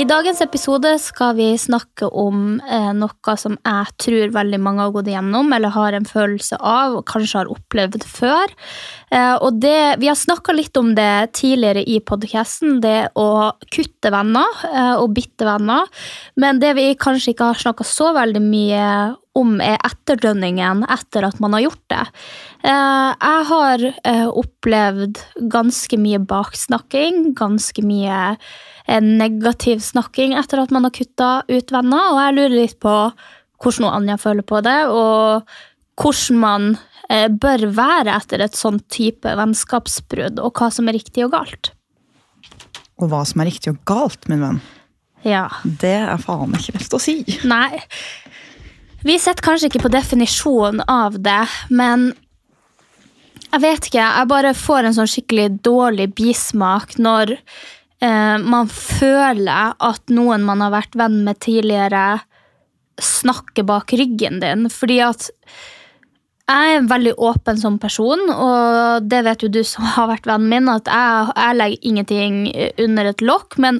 I dagens episode skal vi snakke om eh, noe som jeg tror veldig mange har gått igjennom, eller har en følelse av, og kanskje har opplevd før. Eh, og det, vi har snakka litt om det tidligere i podkasten, det å kutte venner eh, og bytte venner. Men det vi kanskje ikke har snakka så veldig mye om, er etterdønningen etter at man har gjort det. Eh, jeg har eh, opplevd ganske mye baksnakking, ganske mye eh, negativ snakking etter at man har kutta ut venner, og jeg lurer litt på hvordan Anja føler på det, og hvordan man eh, bør være etter et sånt type vennskapsbrudd, og hva som er riktig og galt. Og hva som er riktig og galt, min venn, Ja. det er faen ikke lett å si. Nei. Vi sitter kanskje ikke på definisjonen av det, men jeg vet ikke. Jeg bare får en sånn skikkelig dårlig bismak når eh, man føler at noen man har vært venn med tidligere, snakker bak ryggen din. Fordi at jeg er en veldig åpen som person, og det vet jo du som har vært vennen min, at jeg, jeg legger ingenting under et lokk. Men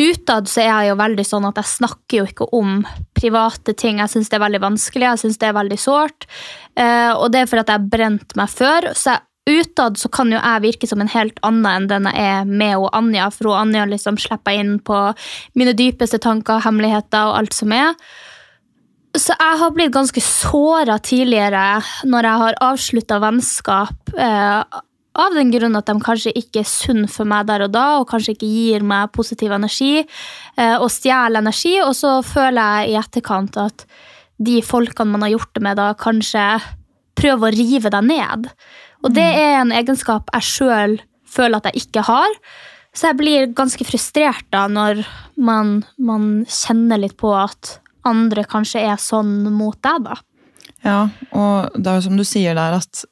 utad så er jeg jo veldig sånn at jeg snakker jo ikke om private ting. Jeg syns det er veldig vanskelig, jeg syns det er veldig sårt. Eh, og det er fordi jeg har brent meg før. så jeg Utad så kan jo jeg virke som en helt annen enn den jeg er med og Anja, for hun Anja liksom slipper inn på mine dypeste tanker, hemmeligheter og alt som er. Så jeg har blitt ganske såra tidligere når jeg har avslutta vennskap. Eh, av den grunn at de kanskje ikke er sunn for meg der og da, og kanskje ikke gir meg positiv energi, eh, og stjeler energi. Og så føler jeg i etterkant at de folkene man har gjort det med, da kanskje prøver å rive deg ned. Og det er en egenskap jeg sjøl føler at jeg ikke har. Så jeg blir ganske frustrert da når man, man kjenner litt på at andre kanskje er sånn mot deg, da. Ja, og det er jo som du sier der, at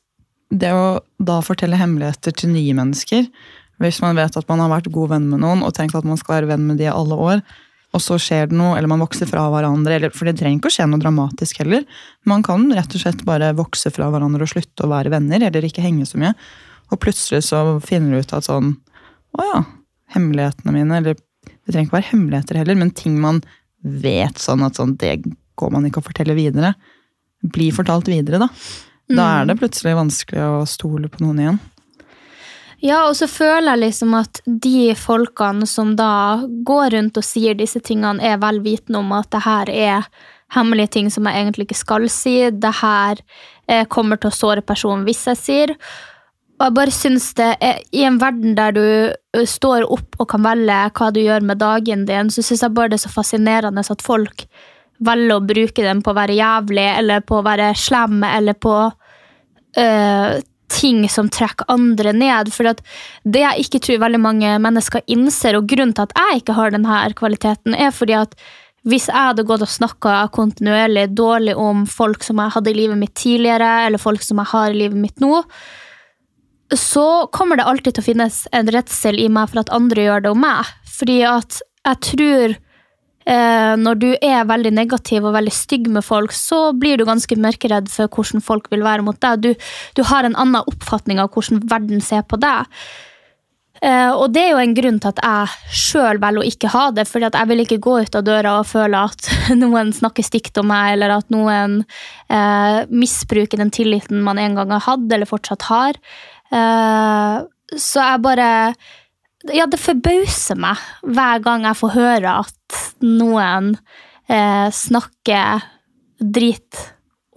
det å da fortelle hemmeligheter til nye mennesker, hvis man vet at man har vært god venn med noen og tenkt at man skal være venn med de i alle år, og så skjer det noe, eller man vokser fra hverandre, eller, for det trenger ikke å skje noe dramatisk heller. Man kan rett og slett bare vokse fra hverandre og slutte å være venner, eller ikke henge så mye. Og plutselig så finner du ut at sånn Å ja, hemmelighetene mine, eller det trenger ikke være hemmeligheter heller, men ting man vet sånn at sånn, det går man ikke å fortelle videre. Blir fortalt videre, da. Da er det plutselig vanskelig å stole på noen igjen. Ja, og så føler jeg liksom at de folkene som da går rundt og sier disse tingene, er vel vitende om at det her er hemmelige ting som jeg egentlig ikke skal si. Det her eh, kommer til å såre personen hvis jeg sier. Og jeg bare syns det er, I en verden der du står opp og kan velge hva du gjør med dagen din, så syns jeg bare det er så fascinerende at folk velger å bruke den på å være jævlig, eller på å være slem, eller på øh, ting som trekker andre ned. For det jeg ikke tror veldig mange mennesker innser, og grunnen til at jeg ikke har denne kvaliteten, er fordi at hvis jeg hadde gått og snakka kontinuerlig dårlig om folk som jeg hadde i livet mitt tidligere, eller folk som jeg har i livet mitt nå, så kommer det alltid til å finnes en redsel i meg for at andre gjør det om meg. Fordi at jeg tror eh, når du er veldig negativ og veldig stygg med folk, så blir du ganske mørkeredd for hvordan folk vil være mot deg. Du, du har en annen oppfatning av hvordan verden ser på deg. Eh, og det er jo en grunn til at jeg sjøl velger å ikke ha det, fordi jeg vil ikke gå ut av døra og føle at noen snakker stygt om meg, eller at noen eh, misbruker den tilliten man en gang har hatt, eller fortsatt har. Eh, så jeg bare Ja, det forbauser meg hver gang jeg får høre at noen eh, snakker drit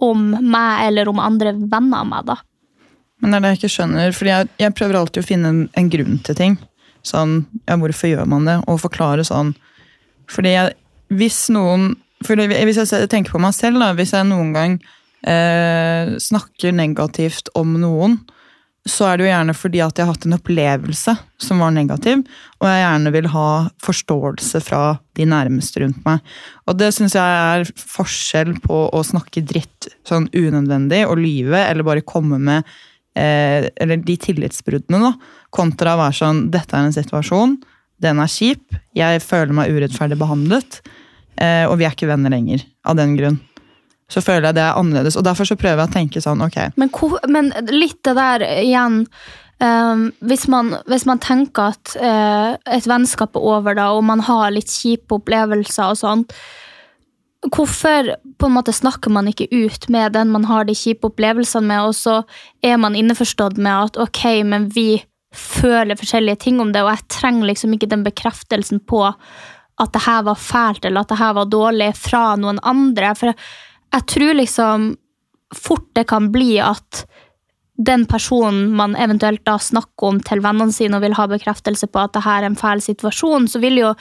om meg eller om andre venner av meg, da. Men det er det jeg ikke skjønner, fordi jeg, jeg prøver alltid å finne en, en grunn til ting. Sånn, ja, hvorfor gjør man det? Og forklare sånn. Fordi jeg, hvis noen fordi Hvis jeg tenker på meg selv, da, hvis jeg noen gang eh, snakker negativt om noen, så er det jo gjerne fordi at jeg har hatt en opplevelse som var negativ, og jeg gjerne vil ha forståelse fra de nærmeste rundt meg. Og det syns jeg er forskjell på å snakke dritt sånn unødvendig og lyve, eller bare komme med eh, Eller de tillitsbruddene, da, kontra å være sånn Dette er en situasjon, den er kjip, jeg føler meg urettferdig behandlet, eh, og vi er ikke venner lenger av den grunn så føler jeg det er annerledes. Og derfor så prøver jeg å tenke sånn, ok. Men, men litt det der igjen um, hvis, man, hvis, man, tenker at uh, et vennskap er over, da, og man har litt kjipe opplevelser og sånt, hvorfor på en måte snakker man ikke ut med den man har de kjipe opplevelsene med, og så er man innforstått med at ok, men vi føler forskjellige ting om det, og jeg trenger liksom ikke den bekreftelsen på at det her var fælt eller at det her var dårlig fra noen andre. For jeg tror liksom fort det kan bli at den personen man eventuelt da snakker om til vennene sine og vil ha bekreftelse på at det her er en fæl situasjon, så vil jo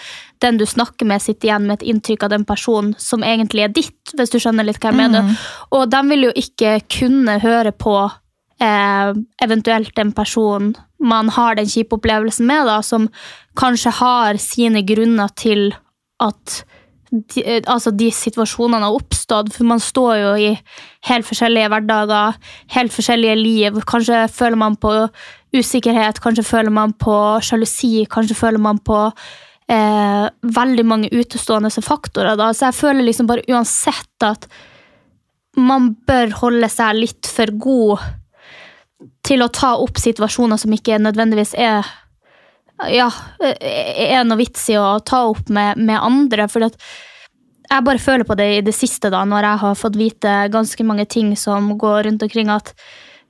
den du snakker med, sitte igjen med et inntrykk av den personen som egentlig er ditt, hvis du skjønner litt hva jeg mener. Mm. Og de vil jo ikke kunne høre på eh, eventuelt den personen man har den kjipe opplevelsen med, da, som kanskje har sine grunner til at de, eh, altså de situasjonene har oppstått. For man står jo i helt forskjellige hverdager, helt forskjellige liv. Kanskje føler man på usikkerhet, kanskje føler man på sjalusi, kanskje føler man på eh, veldig mange utestående faktorer. Da. Så jeg føler liksom bare uansett at man bør holde seg litt for god til å ta opp situasjoner som ikke nødvendigvis er ja, er noe vits i å ta opp med, med andre. For jeg bare føler på det i det siste, da, når jeg har fått vite ganske mange ting som går rundt omkring, at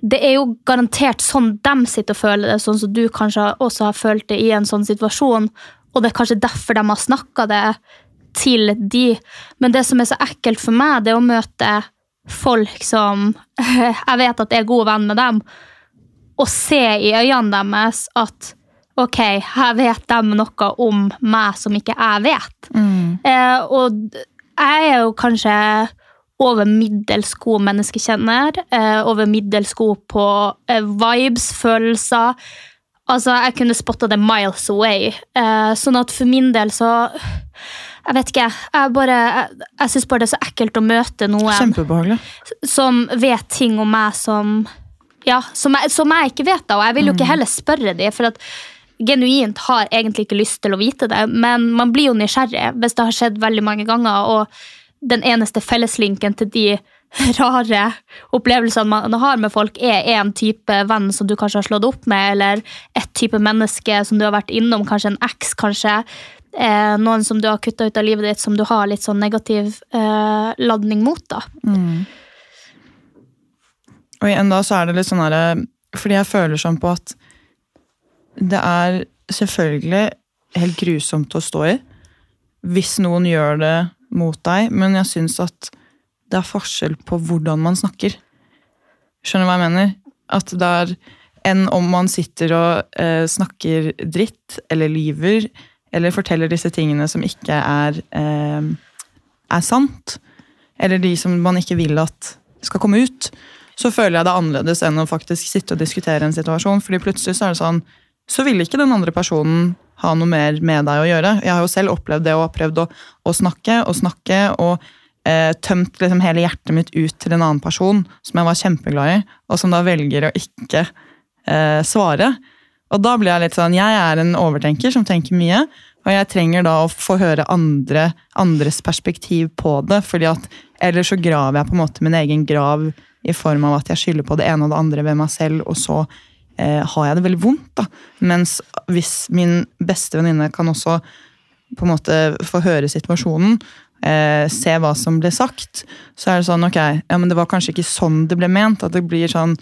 det er jo garantert sånn de sitter og føler det, sånn som du kanskje også har følt det i en sånn situasjon. Og det er kanskje derfor de har snakka det til de. Men det som er så ekkelt for meg, det er å møte folk som jeg vet at er god venn med dem, og se i øynene deres at ok, her vet de noe om meg som ikke jeg vet. Mm. Eh, og jeg er jo kanskje over middels god menneskekjenner. Eh, over middels god på eh, vibes, følelser. Altså, jeg kunne spotta det miles away. Eh, sånn at for min del så Jeg vet ikke. Jeg bare, jeg, jeg syns bare det er så ekkelt å møte noen som vet ting om meg som ja, som jeg, som jeg ikke vet, da. Og jeg vil jo ikke mm. heller spørre dem. For at genuint har egentlig ikke lyst til å vite det, men man blir jo nysgjerrig hvis det har skjedd veldig mange ganger, og den eneste felleslinken til de rare opplevelsene man har med folk, er en type venn som du kanskje har slått opp med, eller et type menneske som du har vært innom, kanskje en eks, kanskje. Eh, noen som du har kutta ut av livet ditt, som du har litt sånn negativ eh, ladning mot. da. Mm. Og igjen da så er det litt sånn herre Fordi jeg føler sånn på at det er selvfølgelig helt grusomt å stå i hvis noen gjør det mot deg, men jeg syns at det er forskjell på hvordan man snakker. Skjønner du hva jeg mener? At det er enn om man sitter og eh, snakker dritt eller lyver eller forteller disse tingene som ikke er, eh, er sant, eller de som man ikke vil at skal komme ut, så føler jeg det er annerledes enn å faktisk sitte og diskutere en situasjon. fordi plutselig så er det sånn så vil ikke den andre personen ha noe mer med deg å gjøre. Jeg har jo selv opplevd det og prøvd å, å snakke og snakke og eh, tømt liksom hele hjertet mitt ut til en annen person som jeg var kjempeglad i, og som da velger å ikke eh, svare. Og da blir jeg litt sånn Jeg er en overtenker som tenker mye, og jeg trenger da å få høre andre, andres perspektiv på det, fordi at ellers så graver jeg på en måte min egen grav i form av at jeg skylder på det ene og det andre ved meg selv, og så eh, har jeg det veldig vondt. da. Mens hvis min beste venninne kan også på en måte få høre situasjonen, eh, se hva som ble sagt, så er det sånn ok, ja, men det var kanskje ikke sånn det ble ment. At det blir sånn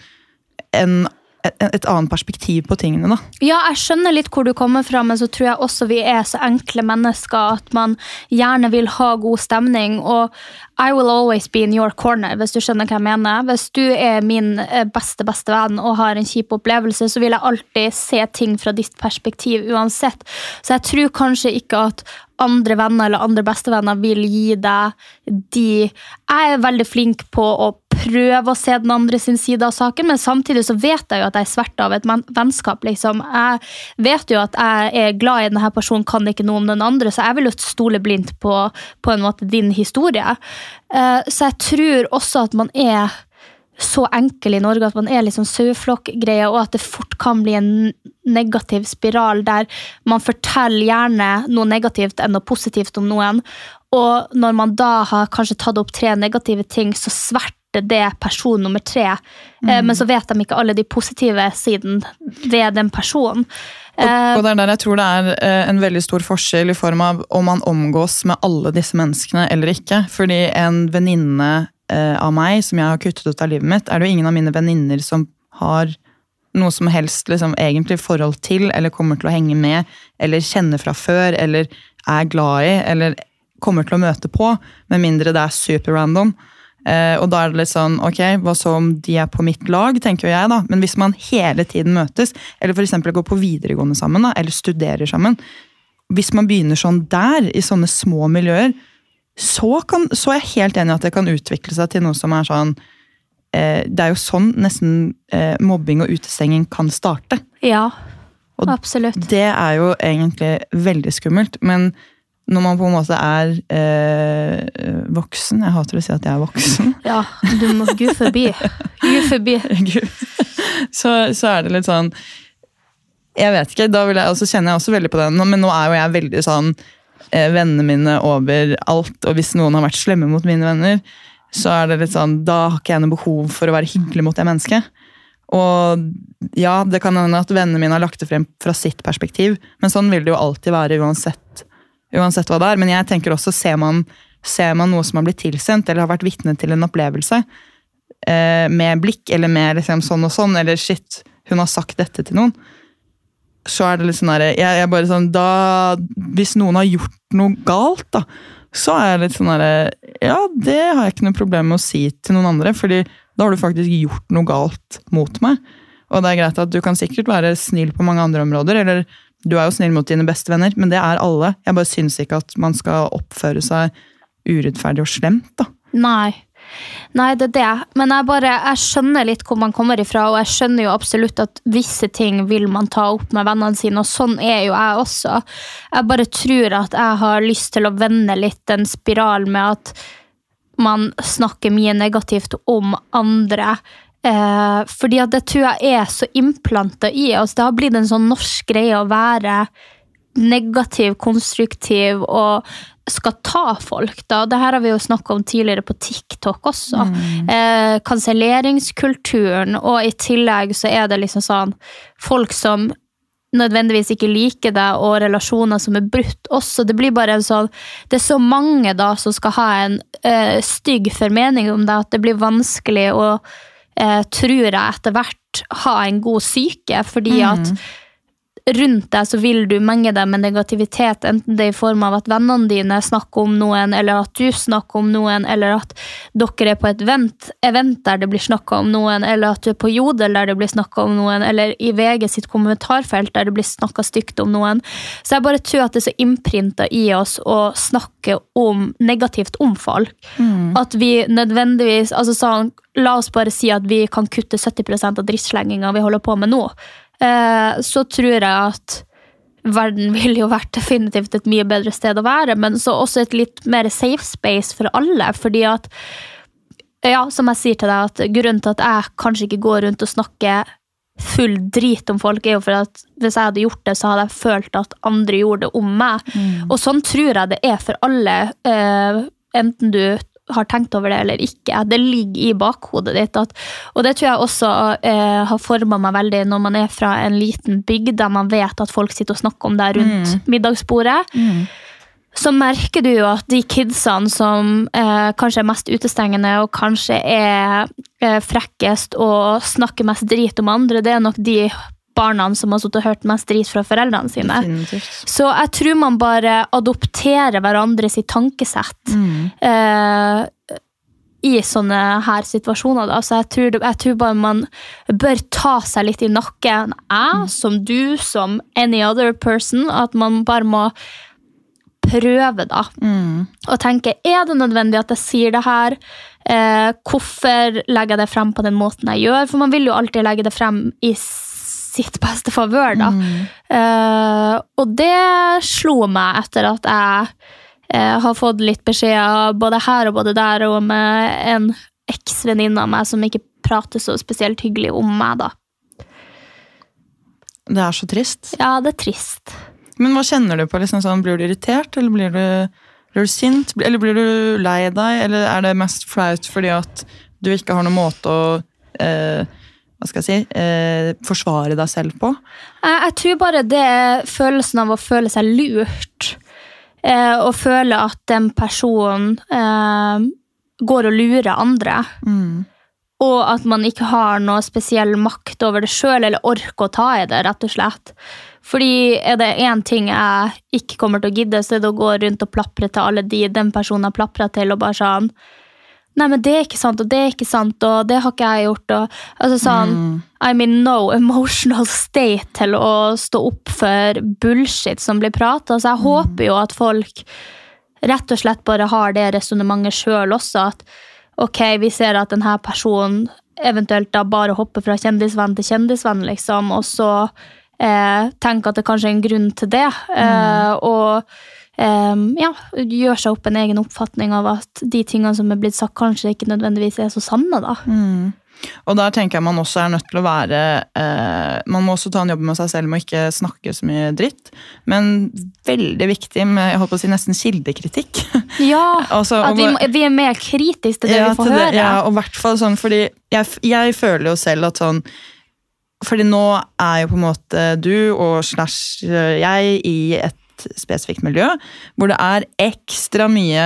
en et, et annet perspektiv på tingene. da. Ja, jeg skjønner litt hvor du kommer fra, men så tror jeg også vi er så enkle mennesker at man gjerne vil ha god stemning. Og I will always be in your corner, hvis du skjønner hva jeg mener. Hvis du er min eh, beste beste venn og har en kjip opplevelse, så vil jeg alltid se ting fra ditt perspektiv uansett. Så jeg tror kanskje ikke at andre venner eller andre bestevenner vil gi deg de Jeg er veldig flink på å prøve å se den andre sin side av saken, men samtidig så vet jeg jo at jeg er svert av et vennskap. liksom. Jeg vet jo at jeg er glad i denne personen, kan ikke noe om den andre, så jeg vil jo stole blindt på, på en måte din historie. Eh, Så jeg tror også at man er så enkel i Norge at man er liksom saueflokkgreie, og at det fort kan bli en negativ spiral der man forteller gjerne noe negativt enn noe positivt om noen. Og når man da har kanskje tatt opp tre negative ting, så sverter det person nummer tre. Mm. Men så vet de ikke alle de positive sidene ved den personen. Eh, Og, det er der jeg tror det er eh, en veldig stor forskjell i form av om man omgås med alle disse menneskene eller ikke. Fordi en venninne eh, av meg som jeg har kuttet ut av livet mitt, er det jo ingen av mine venninner som har noe som helst liksom, egentlig forhold til, eller kommer til å henge med, eller kjenner fra før, eller er glad i, eller kommer til å møte på, med mindre det er super random. Eh, og da er det litt sånn, ok, hva så om de er på mitt lag, tenker jeg da. Men hvis man hele tiden møtes, eller eksempel går på videregående sammen, da, eller studerer sammen. Hvis man begynner sånn der, i sånne små miljøer, så, kan, så er jeg helt enig i at det kan utvikle seg til noe som er sånn eh, Det er jo sånn nesten eh, mobbing og utestenging kan starte. ja, Og absolutt. Det er jo egentlig veldig skummelt, men når man på en måte er eh, voksen Jeg hater å si at jeg er voksen. Ja, du må Gud forbi. Gud forbi. Så, så er det litt sånn Jeg vet ikke, da vil jeg, og så kjenner jeg også veldig på det, men nå er jo jeg veldig sånn eh, Vennene mine over alt, og hvis noen har vært slemme mot mine venner, så er det litt sånn, da har ikke jeg noe behov for å være hyggelig mot det mennesket. Og ja, det kan hende at vennene mine har lagt det frem fra sitt perspektiv, men sånn vil det jo alltid være uansett, uansett hva det er. Men jeg tenker også, ser man, ser man noe som har blitt tilsendt, eller har vært vitne til en opplevelse, eh, med blikk, eller med liksom sånn og sånn, eller shit, hun har sagt dette til noen, så er det litt sånn der, jeg, jeg bare sånn, da, Hvis noen har gjort noe galt, da, så er jeg litt sånn herre Ja, det har jeg ikke noe problem med å si til noen andre, fordi da har du faktisk gjort noe galt mot meg. Og det er greit at du kan sikkert være snill på mange andre områder, eller du er jo snill mot dine beste venner, men det er alle. Jeg bare syns ikke at man skal oppføre seg urettferdig og slemt, da. Nei. Nei, det er det. Men jeg bare, jeg skjønner litt hvor man kommer ifra, og jeg skjønner jo absolutt at visse ting vil man ta opp med vennene sine, og sånn er jo jeg også. Jeg bare tror at jeg har lyst til å vende litt den spiralen med at man snakker mye negativt om andre. Eh, fordi at det tror jeg er så implanta i oss. Det har blitt en sånn norsk greie å være negativ, konstruktiv og skal ta folk. da. Det her har vi jo snakka om tidligere på TikTok også. Eh, Kanselleringskulturen, og i tillegg så er det liksom sånn folk som nødvendigvis ikke liker deg, og relasjoner som er brutt også. Det blir bare en sånn Det er så mange da som skal ha en eh, stygg formening om deg, at det blir vanskelig å, eh, tror jeg, etter hvert ha en god psyke, fordi at rundt deg så vil du menge deg med negativitet, enten det er i form av at vennene dine snakker om noen, eller at du snakker om noen, eller at dere er på et event, event der det blir snakka om noen, eller at du er på Jodel der det blir snakka om noen, eller i VG sitt kommentarfelt der det blir snakka stygt om noen. Så jeg bare tror at det er så innprinta i oss å snakke om negativt om folk. At vi nødvendigvis altså sånn, La oss bare si at vi kan kutte 70% av drittslenginga vi holder på med nå så tror jeg at verden ville jo vært definitivt et mye bedre sted å være, men så også et litt mer safe space for alle. fordi at ja, som jeg sier til deg, at grunnen til at jeg kanskje ikke går rundt og snakker full drit om folk, er jo for at hvis jeg hadde gjort det, så hadde jeg følt at andre gjorde det om meg. Og sånn tror jeg det er for alle, eh, enten du har tenkt over det eller ikke. Det ligger i bakhodet ditt. At, og det tror jeg også eh, har forma meg veldig når man er fra en liten bygd der man vet at folk sitter og snakker om det rundt middagsbordet. så merker du jo at de kidsene som eh, kanskje er mest utestengende og kanskje er eh, frekkest og snakker mest drit om andre, det er nok de barna som har sittet og hørt mest drit fra foreldrene sine. Definitivt. Så jeg tror man bare adopterer hverandre sitt tankesett eh, i sånne her situasjoner. Da. Så jeg tror, jeg tror bare man bør ta seg litt i nakken. Jeg, som du, som any other person. At man bare må prøve, da. Og tenke er det nødvendig at jeg sier det her? Eh, hvorfor legger jeg det frem på den måten jeg gjør? For man vil jo alltid legge det frem i sitt beste favør, da. Eh, og det slo meg etter at jeg uh, har fått litt beskjeder både her og både der, og med en eksvenninne av meg som ikke prater så spesielt hyggelig om meg, da. Det er så trist. Ja, det er trist. Men hva kjenner du på? Liksom sånn, blir du irritert, eller blir du, blir du sint? Eller blir du lei deg, eller er det mest flaut fordi at du ikke har noen måte å eh, hva skal jeg si, eh, forsvare deg selv på? Jeg, jeg tror bare det er følelsen av å føle seg lurt. Eh, og føle at den personen eh, går og lurer andre. Og at man ikke har noe spesiell makt over det sjøl, eller orker å ta i det, rett og slett. Fordi er det én ting jeg ikke kommer til å gidde, så er det å gå rundt og plapre til alle de den personen har plapra til, og bare sånn Nei, men det er ikke sant, og det er ikke sant, og det har ikke jeg gjort. Og, altså sånn, I'm in no emotional state til å stå opp for bullshit som blir prata. Så jeg håper jo at folk rett og slett bare har det resonnementet sjøl også. At ok, vi ser at denne personen eventuelt da bare hopper fra kjendisvenn til kjendisvenn, liksom, og så eh, tenker at det kanskje er en grunn til det. Eh, og eh, ja, gjør seg opp en egen oppfatning av at de tingene som er blitt sagt, kanskje ikke nødvendigvis er så sanne. da. Og der tenker jeg man også er nødt til å være eh, Man må også ta en jobb med seg selv med å ikke snakke så mye dritt. Men veldig viktig med jeg holdt på å si nesten kildekritikk. Ja, Altså, at vi, vi er mer kritiske til det Ja, vi får det- høre. Ja, og hvert fall sånn, fordi jeg, jeg føler jo selv at sånn Fordi nå er jo på en måte du og slash eh, jeg i et spesifikt miljø hvor det er ekstra mye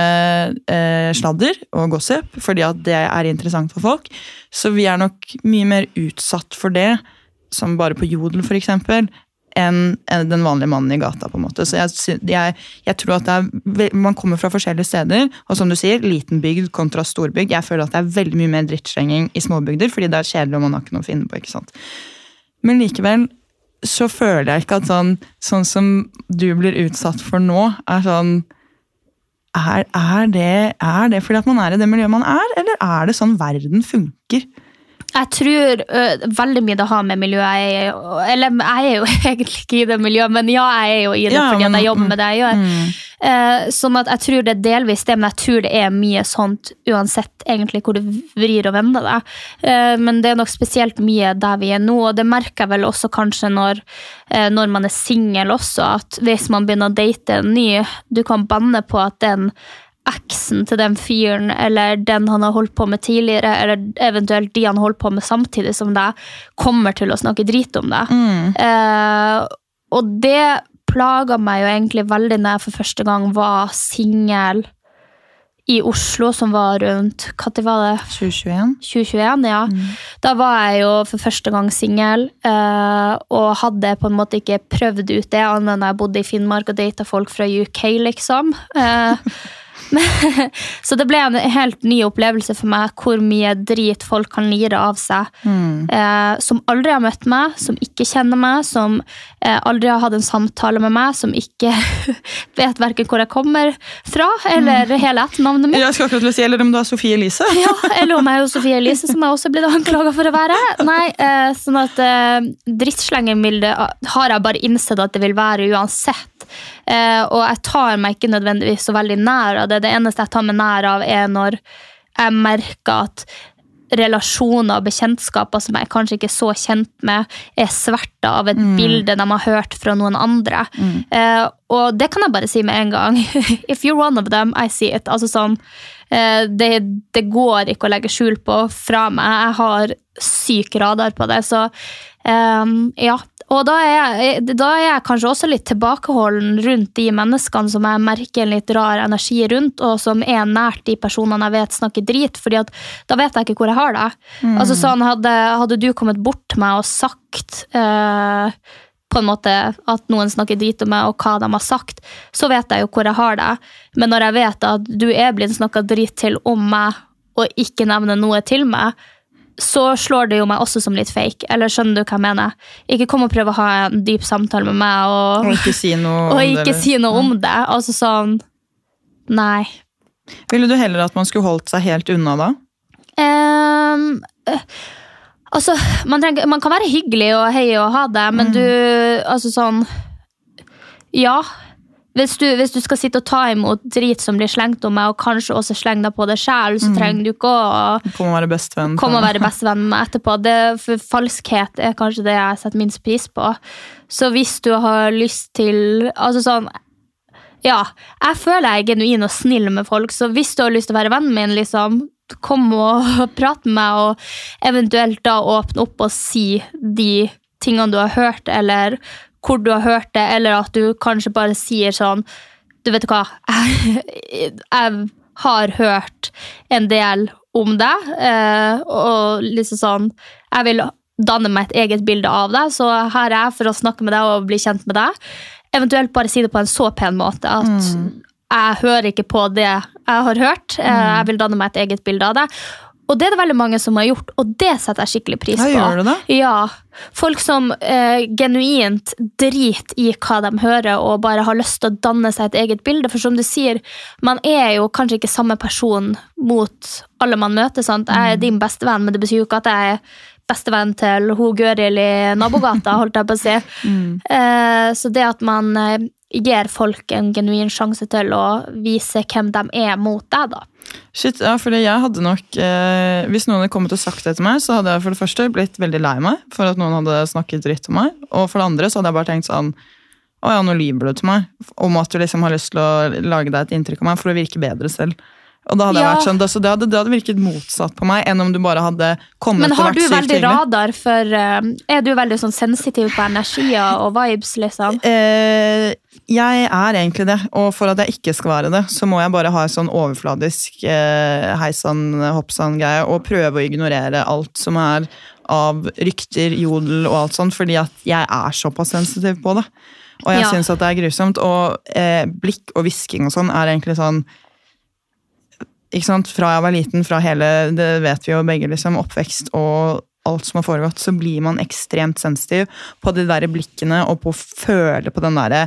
eh, sladder og gossip, fordi at det er interessant for folk. Så vi er nok mye mer utsatt for det, som bare på Jodel eksempel, enn en den vanlige mannen i gata. på en måte. Så jeg, jeg, jeg tror at er, Man kommer fra forskjellige steder, og som du sier, liten bygd kontra storbygd. Jeg føler at det er veldig mye mer drittslenging i småbygder, fordi det er kjedelig og man har ikke noe å finne på. ikke sant? Men likevel så føler jeg ikke at sånn, sånn som du blir utsatt for nå, er sånn er, er, det, er det fordi at man er i det miljøet man er, eller er det sånn verden funker? Jeg tror ø, veldig mye det har med miljøet jeg er. Eller jeg er jo egentlig ikke i det miljøet, men ja, jeg er jo i det Ja, fordi men- jeg jobber med det jeg gjør. Mm. Uh, sånn at jeg tror det er delvis det, men jeg tror det er mye sånt uansett egentlig hvor du vrir og vender deg. Uh, men det er nok spesielt mye der vi er nå, og det merker jeg vel også kanskje når, når man er singel også, at hvis man begynner å date en ny, du kan banne på at den eksen til den fyren, eller den han har holdt på med tidligere, eller eventuelt de han holdt på med samtidig som deg, kommer til å snakke drit om deg. Eh, og det plaga meg jo egentlig veldig når jeg for første gang var singel i Oslo, som var rundt Når var det? 2021? 2021, ja. Da var jeg jo for første gang singel, eh, og hadde på en måte ikke prøvd ut det, annet enn jeg bodde i Finnmark og data folk fra UK, liksom. Så det ble en helt ny opplevelse for meg hvor mye drit folk kan lire av seg. Eh, som aldri har møtt meg, som ikke kjenner meg, som eh, aldri har hatt en samtale med meg, som ikke vet verken hvor jeg kommer fra, eller hele etternavnet mitt. Jeg skal akkurat si, eller om du er Sofie Elise? Ja, eller om jeg er jo Sofie Elise, som jeg også blitt anklaga for å være. Nei, eh, sånn at eh, Drittslengerbildet har jeg bare innsett at det vil være uansett. Eh, og jeg tar meg ikke nødvendigvis så veldig nær av det. Det eneste jeg tar meg nær av, er når jeg merker at relasjoner og bekjentskaper som jeg kanskje ikke er så kjent med, er sverta av et bilde de har hørt fra noen andre. Eh, og det kan jeg bare si med en gang. If you're one of them, I see it. Altså sånn, eh, det, det går ikke å legge skjul på fra meg. Jeg har syk radar på det. Så eh, ja. Og da er, jeg, da er jeg kanskje også litt tilbakeholden rundt de menneskene som jeg merker en litt rar energi rundt, og som er nært de personene jeg vet snakker drit, fordi at da vet jeg ikke hvor jeg har det. Mm. Altså sånn, hadde, hadde du kommet bort til meg og sagt eh, på en måte at noen snakker drit om meg, og hva de har sagt, så vet jeg jo hvor jeg har det. Men når jeg vet at du er blitt snakka drit til om meg, og ikke nevner noe til meg, så slår det jo meg også som litt fake. Eller skjønner du hva jeg mener? Ikke kom og prøv å ha en dyp samtale med meg, og, Og ikke si noe og om det, ikke si noe om det. Altså sånn Nei. Ville du heller at man skulle holdt seg helt unna da? Um, altså, man, trenger, man kan være hyggelig og hei og ha det, men du Altså sånn Ja. Hvis du, hvis du skal sitte og ta imot drit som blir slengt om meg, og kanskje også slenge deg på det sjøl, så trenger du ikke å På og være bestevenn? komme og være bestevenn med meg etterpå. Det, for falskhet er kanskje det jeg setter minst pris på. Så hvis du har lyst til Altså sånn Ja, jeg føler jeg er genuin og snill med folk, så hvis du har lyst til å være vennen min, liksom, kom og prat med meg, og eventuelt da åpne opp og si de tingene du har hørt, eller hvor du har hørt det, eller at du kanskje bare sier sånn Du vet hva, jeg, jeg har hørt en del om deg, eh, og liksom sånn Jeg vil danne meg et eget bilde av deg, så her er jeg for å snakke med deg og bli kjent med deg. Eventuelt bare si det på en så pen måte at jeg hører ikke på det jeg har hørt. eh, Jeg vil danne meg et eget bilde av det. Og det er det veldig mange som har gjort, og det setter jeg skikkelig pris Ja, på. gjør du det? Ja. Folk som eh, genuint driter i hva de hører, og bare har lyst til å danne seg et eget bilde. For som du sier, man er jo kanskje ikke samme person mot alle man møter. sant? Jeg Mm. er din bestevenn, men det betyr jo ikke at jeg er bestevenn til ho Gøril i nabogata, holdt jeg på å si. Mm. Eh, så det at man eh, gir folk en genuin sjanse til å vise hvem de er mot deg, da. Shit, ja, fordi jeg hadde nok eh, Hvis noen hadde kommet og sagt det til meg, så hadde jeg for det første blitt veldig lei meg for at noen hadde snakket dritt om meg. Og for det andre så hadde jeg bare tenkt sånn Å ja, nå lyver du til meg. Om at du liksom har lyst til å lage deg et inntrykk av meg for å virke bedre selv. Og da hadde jeg vært sånn, så det hadde, det hadde virket motsatt på meg enn om du bare hadde kommet Men har du veldig radar for eh, Er du veldig sånn sensitiv på energier og vibes, liksom? Eh, jeg er egentlig det, og for at jeg ikke skal være det, så må jeg bare ha en sånn overfladisk eh, heisan hoppsan-greie og prøve å ignorere alt som er av rykter, jodel og alt sånt, fordi at jeg er såpass sensitiv på det. Og jeg Ja. syns at det er grusomt. Og eh, blikk og hvisking og sånn er egentlig sånn ikke sant, Fra jeg var liten, fra hele det vet vi jo begge, liksom, oppvekst og alt som har foregått, så blir man ekstremt sensitiv på de der blikkene og på å føle på den derre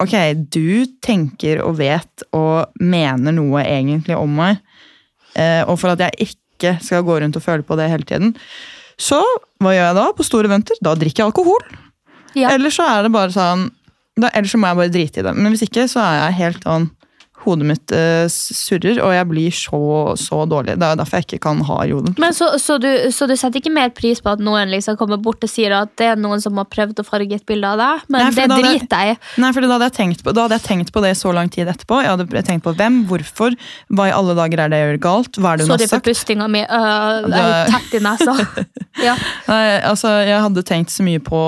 Ok, du tenker og vet og mener noe egentlig om meg, eh, og for at jeg ikke skal gå rundt og føle på det hele tiden, så hva gjør jeg da på store eventer? Da drikker jeg alkohol. Ja. Eller så er det bare sånn da, Eller så må jeg bare drite i det. Men hvis ikke, så er jeg helt sånn Hodet mitt eh, surrer, og jeg blir så, så dårlig. Det er derfor jeg ikke kan ha jodel. Men så, så, du, så du setter ikke mer pris på at noen liksom kommer bort og sier at det er noen som har prøvd å farge et bilde av deg? Men Nei, det driter jeg i. Nei, for da hadde, jeg på, da hadde jeg tenkt på det så lang tid etterpå. Jeg hadde tenkt på hvem, hvorfor, hva i alle dager er det jeg gjør galt, hva er det hun Sorry har for sagt? pustinga mi. Uh, Det- er tett i nesa. Ja. Nei, altså, jeg hadde tenkt så mye på,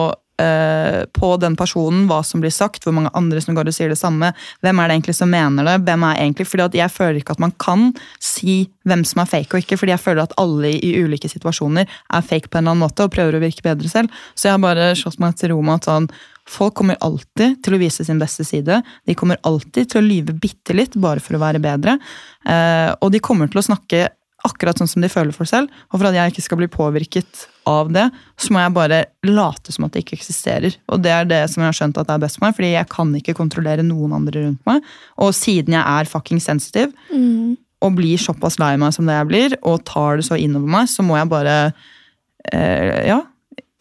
eh, på den personen, hva som blir sagt, hvor mange andre som går og sier det samme. Hvem er det egentlig som mener det? Hvem er egentlig, fordi Jeg føler ikke at man kan si hvem som er fake og ikke, fordi jeg føler at alle i ulike situasjoner er fake på en eller annen måte og prøver å virke bedre selv. Så jeg har bare slått meg til ro med at sånn, folk kommer alltid til å vise sin beste side. De kommer alltid til å lyve bitte litt bare for å være bedre. Eh, og de kommer til å snakke akkurat sånn som de føler for selv. Og for at jeg ikke skal bli påvirket av det, så må jeg bare late som at det ikke eksisterer. Og det er det som jeg har skjønt at det er best for meg, fordi jeg kan ikke kontrollere noen andre rundt meg. Og siden jeg er fucking sensitiv, og blir såpass lei meg som det jeg blir, og tar det så innover meg, så må jeg bare eh, ja,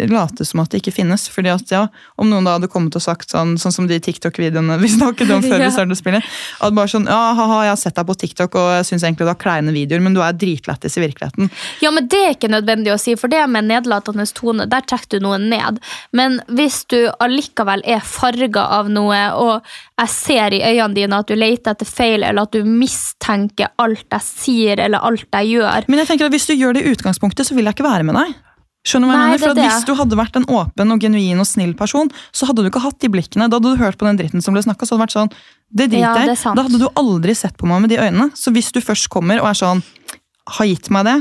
late som at det ikke finnes. Fordi at ja, Om noen da hadde kommet og sagt sånn, sånn som de TikTok-videoene vi snakket om før Ja. vi startet å spille, at bare sånn, ja, haha, jeg har sett deg på TikTok og jeg syns egentlig du har kleine videoer, men du er dritlættis i virkeligheten. ja, men det er ikke nødvendig å si, for det med nedlatende tone, der trekker du noe ned. Men hvis du allikevel er farga av noe, og jeg ser i øynene dine at du leter etter feil, eller at du mistenker alt jeg sier eller alt jeg gjør Men jeg tenker at hvis du gjør det i utgangspunktet, så vil jeg ikke være med deg. Skjønner du hva jeg Nei, mener? For det. Hvis du hadde vært en åpen og genuin og snill person, så hadde du ikke hatt de blikkene. Da hadde du hørt på den dritten som ble snakka, så hadde det vært sånn Det Ja, driter jeg ja, Da hadde du aldri sett på meg med de øynene. Så hvis du først kommer og er sånn Har gitt meg det,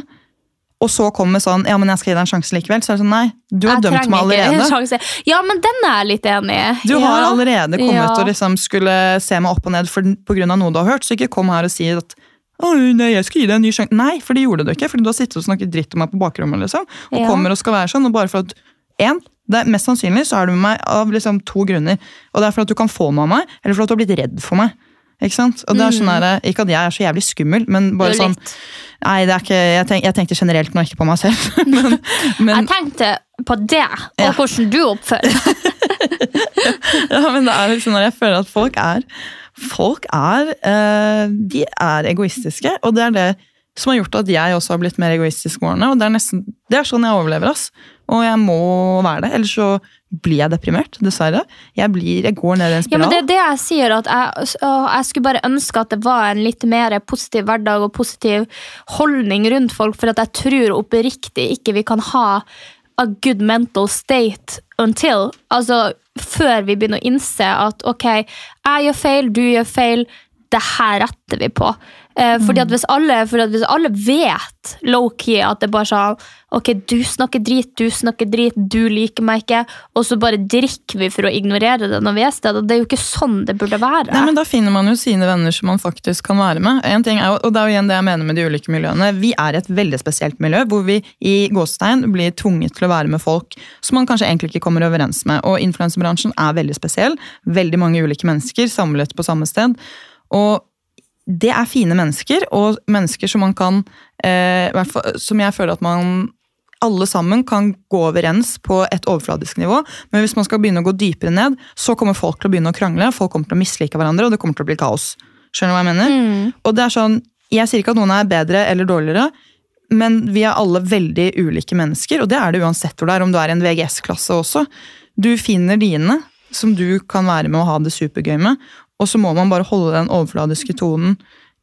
og så kommer sånn Ja, men jeg skal gi deg en sjanse likevel, så er det sånn Nei, du har Jeg dømt meg allerede. Ja, men den er jeg litt enig i. Du har allerede kommet Ja. og liksom skulle se meg opp og ned for, på grunn av noe du har hørt, så ikke kom her og si at nei, jeg skal gi deg en ny sjanse. Nei, for det gjorde du ikke. Fordi du har sittet og snakket dritt om meg på bakrommet. liksom. Og Ja. kommer og skal være sånn. Og bare for at en, det er Mest sannsynlig så er du med meg av liksom to grunner. Og det er for at du kan få noe av meg, eller for at du har blitt redd for meg. Ikke sant? Og det er sånn der, Ikke at jeg er så jævlig skummel, men bare Mm. Sånn. Nei, det er ikke, jeg, tenk, jeg tenkte generelt nå, ikke på meg selv. men, men, Jeg tenkte på det, og Ja. hvordan du oppfører deg. Ja, men det er liksom når jeg føler at folk er Folk er eh, De er egoistiske, og det er det som har gjort at jeg også har blitt mer egoistisk med årene. Og det er, nesten, det er sånn jeg overlever, ass. Og jeg må være det, ellers så blir jeg deprimert, dessverre. Jeg, blir, jeg går ned i en Ja, spiral. men det er det jeg sier, at jeg, å, jeg skulle bare ønske at det var en litt mer positiv hverdag og positiv holdning rundt folk, for at jeg tror oppriktig ikke vi kan ha a good mental state until Altså før vi begynner å innse at ok, jeg gjør feil, du gjør feil, det her retter vi på. Eh, fordi at hvis alle, at hvis alle vet low-key at det bare sånn Ok, du snakker drit, du snakker drit, du liker meg ikke, og så bare drikker vi for å ignorere det når vi er steder. Det er jo ikke sånn det burde være. Nei, men Da finner man jo sine venner som man faktisk kan være med. En ting er, og det er jo igjen det jeg mener med de ulike miljøene. Vi er et veldig spesielt miljø, hvor vi i gåstegn blir tvunget til å være med folk som man kanskje egentlig ikke kommer overens med. Og influensebransjen er veldig spesiell. Veldig mange ulike mennesker samlet på samme sted. Og det er fine mennesker, og mennesker som man kan eh, Som jeg føler at man alle sammen kan gå overens på et overfladisk nivå, men hvis man skal begynne å gå dypere ned, så kommer folk til å begynne å krangle, folk kommer til å mislike hverandre, og det kommer til å bli kaos. Skjønner du hva jeg mener? Og det er sånn, Jeg sier ikke at noen er bedre eller dårligere, men vi er alle veldig ulike mennesker, og det er det uansett hvor det er, om du er i en VGS-klasse også. Du finner dine, som du kan være med og ha det supergøy med, og så må man bare holde den overfladiske tonen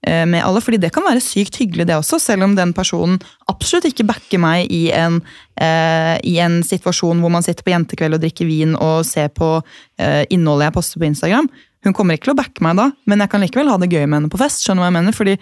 eh, med alle, fordi det kan være sykt hyggelig det også, selv om den personen absolutt ikke backer meg i en, eh, i en situasjon hvor man sitter på jentekveld og drikker vin og ser på eh, innholdet jeg poster på Instagram. Hun kommer ikke til å backe meg da, men jeg kan likevel ha det gøy med henne på fest. skjønner du hva jeg mener? Fordi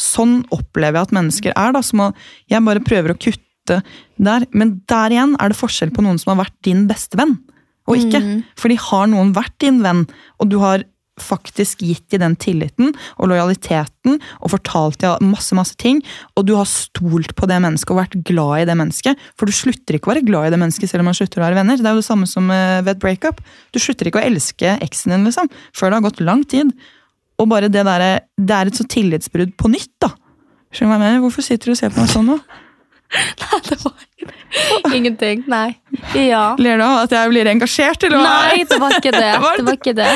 sånn opplever jeg at mennesker er. da, så Jeg bare prøver å kutte der. Men der igjen er det forskjell på noen som har vært din beste venn, og ikke. for de har noen vært din venn, og du har faktisk gitt de den tilliten og lojaliteten og fortalt de masse masse ting, og du har stolt på det mennesket og vært glad i det mennesket. For du slutter ikke å være glad i det mennesket selv om man slutter å være venner. Det er jo det samme som eh, ved et breakup. Du slutter ikke å elske eksen din liksom, før det har gått lang tid. Og bare det der, det er et så tillitsbrudd på nytt, da. Skjønner du hva jeg mener? Hvorfor sitter du og ser på meg sånn nå? Nei, det var ingenting. Nei. Ja. Ler du av at jeg blir engasjert, eller hva? Nei, det var ikke det. Det var ikke det.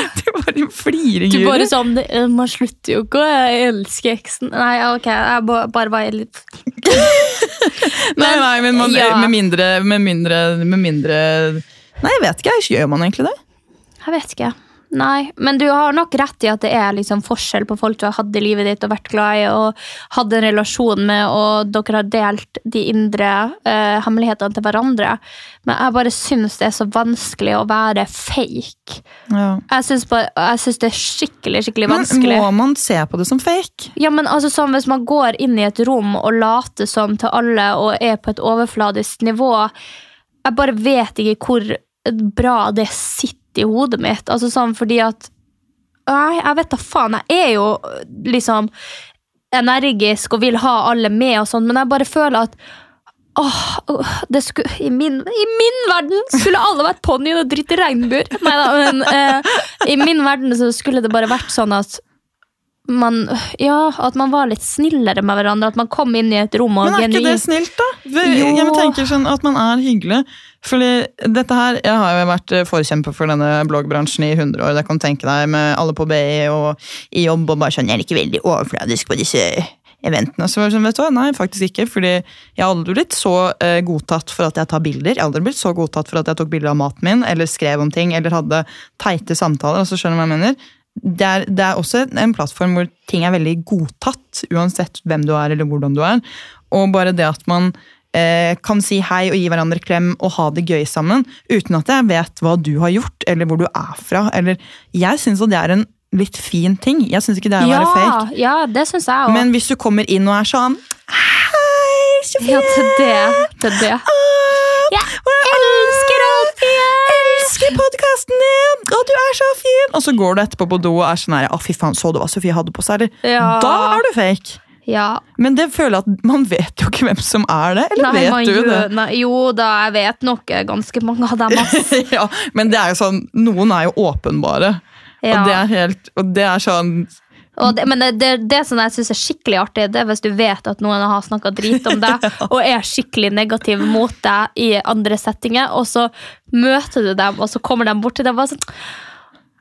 Du bare fliring, Du bare sånn det- Man slutter jo ikke å elske eksen. Nei, ok, jeg bare var litt Nei, nei, men man, Ja. med, mindre, med mindre Med mindre Nei, jeg vet ikke. Gjør man egentlig det? Jeg vet ikke. Nei, men du har nok rett i at det er liksom forskjell på folk du har hatt i livet ditt og vært glad i og hatt en relasjon med, og dere har delt de indre uh, hemmelighetene til hverandre. Men jeg bare syns det er så vanskelig å være fake. Ja. Jeg syns, det er skikkelig, skikkelig vanskelig. Men må man se på det som fake? Ja, men altså sånn Hvis man går inn i et rom og later som til alle og er på et overfladisk nivå Jeg bare vet ikke hvor bra det sitter i hodet mitt. Altså sånn fordi at Nei, jeg vet da faen. Jeg er jo liksom energisk og vil ha alle med, og sånn, men jeg bare føler at Åh, skulle, i, min, I min verden skulle alle vært ponnien og dritt i regnbuer. Neida, men eh, i min verden så skulle det bare vært sånn at man, ja, at man var litt snillere med hverandre. At man kom inn i et rom og Men er ikke det snilt, da? Jo. Jeg tenker sånn at man er hyggelig. Fordi dette her, Jeg har jo vært eh, forkjemper for denne bloggbransjen i 100 år. Det kan du tenke deg Med alle på BI og i jobb og bare sånn Jeg er ikke veldig overfladisk på disse eventene. Så var det sånn, vet du hva? Nei, faktisk ikke. Fordi jeg har aldri blitt så eh, godtatt for at jeg tar bilder. Jeg har aldri blitt så godtatt for at jeg tok bilder av maten min, eller skrev om ting, eller hadde teite samtaler. altså skjønner du hva jeg mener? Det er, det er også en plattform hvor ting er veldig godtatt, uansett hvem du er eller hvordan du er. Og bare det at man eh, kan si hei og gi hverandre klem og ha det gøy sammen, uten at jeg vet hva du har gjort, eller hvor du er fra. Eller, jeg syns det er en litt fin ting. Jeg syns ikke det er å Ja, være fake. ja, det synes jeg også. Men hvis du kommer inn og er sånn Hei, Sofie! Ja, til det. Til det. Jeg elsker Alfie! Elsker podkasten din! Å, du er så fin! Og så går du etterpå på do og er sånn her, å fy faen, så du hva Sofie hadde på seg? Eller? Ja. Da er du fake. Ja. Men det føler jeg at man vet jo ikke hvem som er det. Eller Nei, vet du det? Nei, jo da, jeg vet nok ganske mange av dem. ass. ja, men det er jo sånn, noen er jo åpenbare. Ja. Og det er helt, og det er sånn Og det, men det, det, det som jeg syns er skikkelig artig, det er hvis du vet at noen har snakka drit om deg, og er skikkelig negativ mot deg i andre settinger, og så møter du dem, og så kommer de bort til deg og bare sånn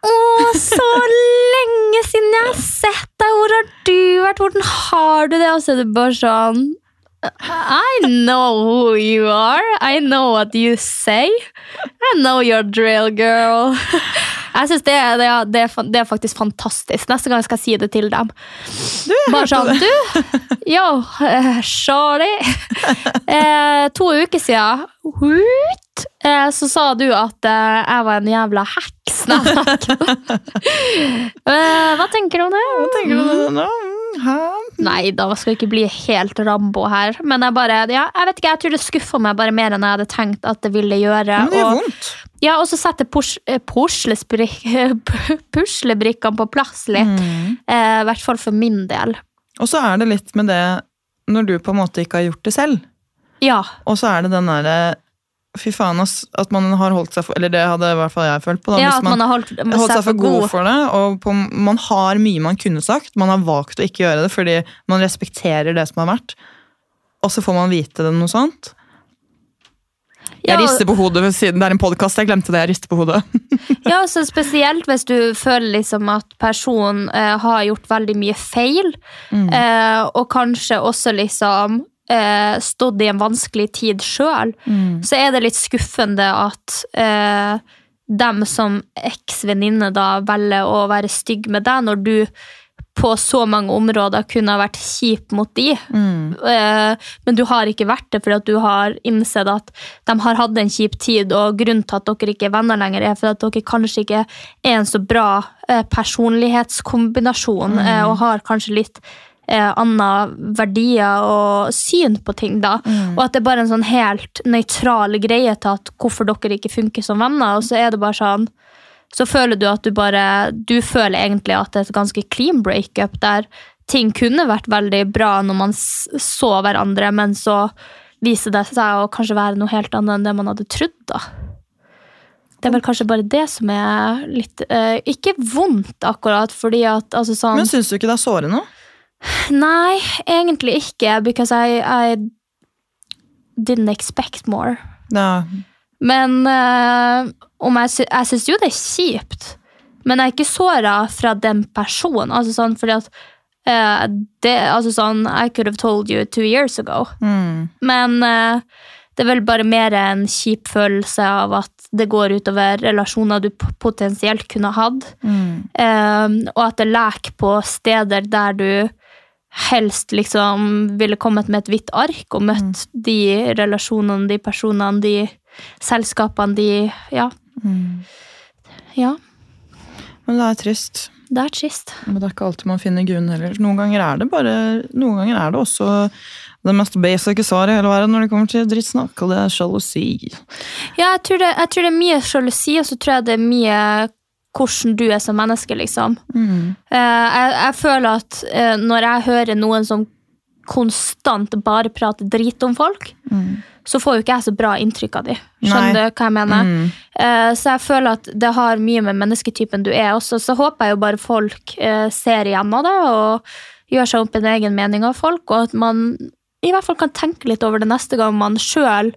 Å, så lenge siden jeg har sett deg! Hvor har du vært? Hvordan har du det? Og så er det bare sånn I know who you are. I know what you say. I know your drill girl. Jeg synes det, er- det, er- det, er, det er faktisk fantastisk. Neste gang skal jeg si det til dem. Bare sånn, du, yo, eh, sorry. Eh, to uker siden, Hoot, Eh, så sa du at jeg var en jævla heks. Hva tenker du om det? Hva tenker du om det? Hæ? Nei, da skal jeg ikke bli helt Rambo her. Men jeg bare, ja, jeg vet ikke, jeg tror det skuffa meg bare mer enn jeg hadde tenkt at det ville gjøre. Men det gjør vondt. Ja, og så setter eh, puslebrikkene på plass litt. Mm. Eh, I hvert fall for min del. Og så er det litt med det når du på en måte ikke har gjort det selv. Ja. Og så er det den derre Fy faen, ass. At man har holdt seg for Eller det hadde i hvert fall jeg følt på. Da, ja hvis man har holdt, holdt seg for god for det. Og på, man har mye man kunne sagt. Man har valgt å ikke gjøre det fordi man respekterer det som har vært. Og så får man vite det noe sånt. Jeg Ja, rister på hodet siden det er en podkast. Jeg glemte det. jeg rister på hodet. Ja, så Spesielt hvis du føler liksom at personen eh, har gjort veldig mye feil, Mm. eh, og kanskje også liksom eh, stått i en vanskelig tid sjøl, Mm. så er det litt skuffende at eh, dem som eks-venninne velger å være stygg med deg, når du på så mange områder kunne ha vært kjip mot de. Mm. Eh, men du har ikke vært det fordi at du har innsett at de har hatt en kjip tid, og grunnen til at dere ikke er venner lenger, er fordi at dere kanskje ikke er en så bra eh, personlighetskombinasjon, mm. og har kanskje litt eh, andre verdier og syn på ting, da. Og at det er bare en sånn helt nøytral greie til at hvorfor dere ikke funker som venner, og så er det bare sånn så føler du at du bare Du føler egentlig at det er et ganske clean breakup, der ting kunne vært veldig bra når man så hverandre, men så viser det seg å kanskje være noe helt annet enn det man hadde trodd, da. Det er vel kanskje bare det som er litt eh, Ikke vondt, akkurat, fordi at altså sånn Men syns du ikke det er sårende? Nei, egentlig ikke, because I, I didn't expect more. Ja. Men eh, om jeg, sy jeg syns jo det er kjipt. Men jeg er ikke såra fra den personen. Altså sånn, fordi at uh, det, altså sånn, I could have told you two years ago. Mm. Men uh, det er vel bare mer en kjip følelse av at det går utover relasjoner du potensielt kunne hatt. Mm. Eh, og at det leker på steder der du helst liksom ville kommet med et hvitt ark og møtt de relasjonene, de personene, de selskapene, de Ja. Ja, Men det er trist. det er trist. Men det er ikke alltid man finner grunn heller. Noen ganger er det bare Noen ganger er det også det mest basic svaret i hele verden når det kommer til drittsnakk, og det er sjalusi. Ja, jeg tror, det, jeg tror det er mye sjalusi, og så tror jeg det er mye hvordan du er som menneske, liksom. Mm. Eh, jeg, jeg føler at eh, når jeg hører noen som konstant bare prater drit om folk, så får jo ikke jeg så bra inntrykk av dem. Skjønner Mm. Nei. du hva jeg mener? Mm. Uh, så jeg føler at det har mye med mennesketypen du er også. Så håper jeg jo bare folk uh, ser igjennom det og gjør seg opp en egen mening av folk, og at man i hvert fall kan tenke litt over det neste gang man sjøl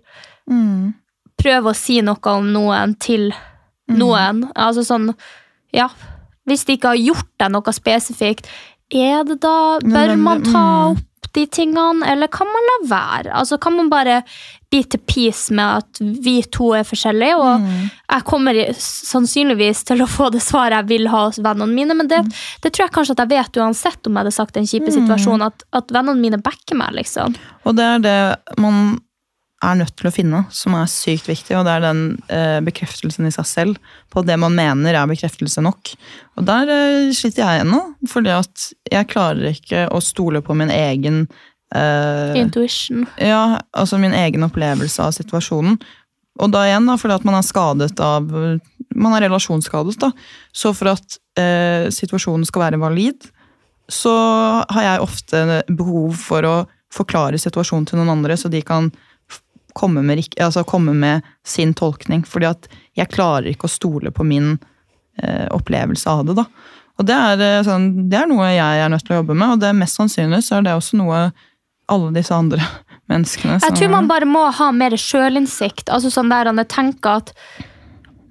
Mm. prøver å si noe om noen til noen. Altså sånn, ja Hvis de ikke har gjort deg noe spesifikt, er det da Bør man ta mm. opp de tingene, eller kan man la være? Altså Kan man bare be til peace med at vi to er forskjellige, og Mm. jeg kommer sannsynligvis til å få det svaret jeg vil ha hos vennene mine, men det, det tror jeg kanskje at jeg vet uansett om jeg hadde sagt en kjipe situasjon, at, at vennene mine backer meg, liksom. Og det er det man er nødt til å finne, som er sykt viktig, og det er den eh, bekreftelsen i seg selv på det man mener er bekreftelse nok. Og der eh, sliter jeg ennå, fordi at jeg klarer ikke å stole på min egen eh, Intuition. Ja, altså min egen opplevelse av situasjonen. Og da igjen, da, fordi at man er skadet av Man er relasjonsskadet, da. Så for at eh, situasjonen skal være valid, så har jeg ofte behov for å forklare situasjonen til noen andre, så de kan komme med, altså komme med sin tolkning. Fordi at jeg klarer ikke å stole på min eh, opplevelse av det, da. Og det er, eh, sånn, det er noe jeg er nødt til å jobbe med, og det er mest sannsynlig så er det også noe alle disse andre menneskene Jeg tror man bare må ha mer sjølinnsikt. Altså sånn der han tenker at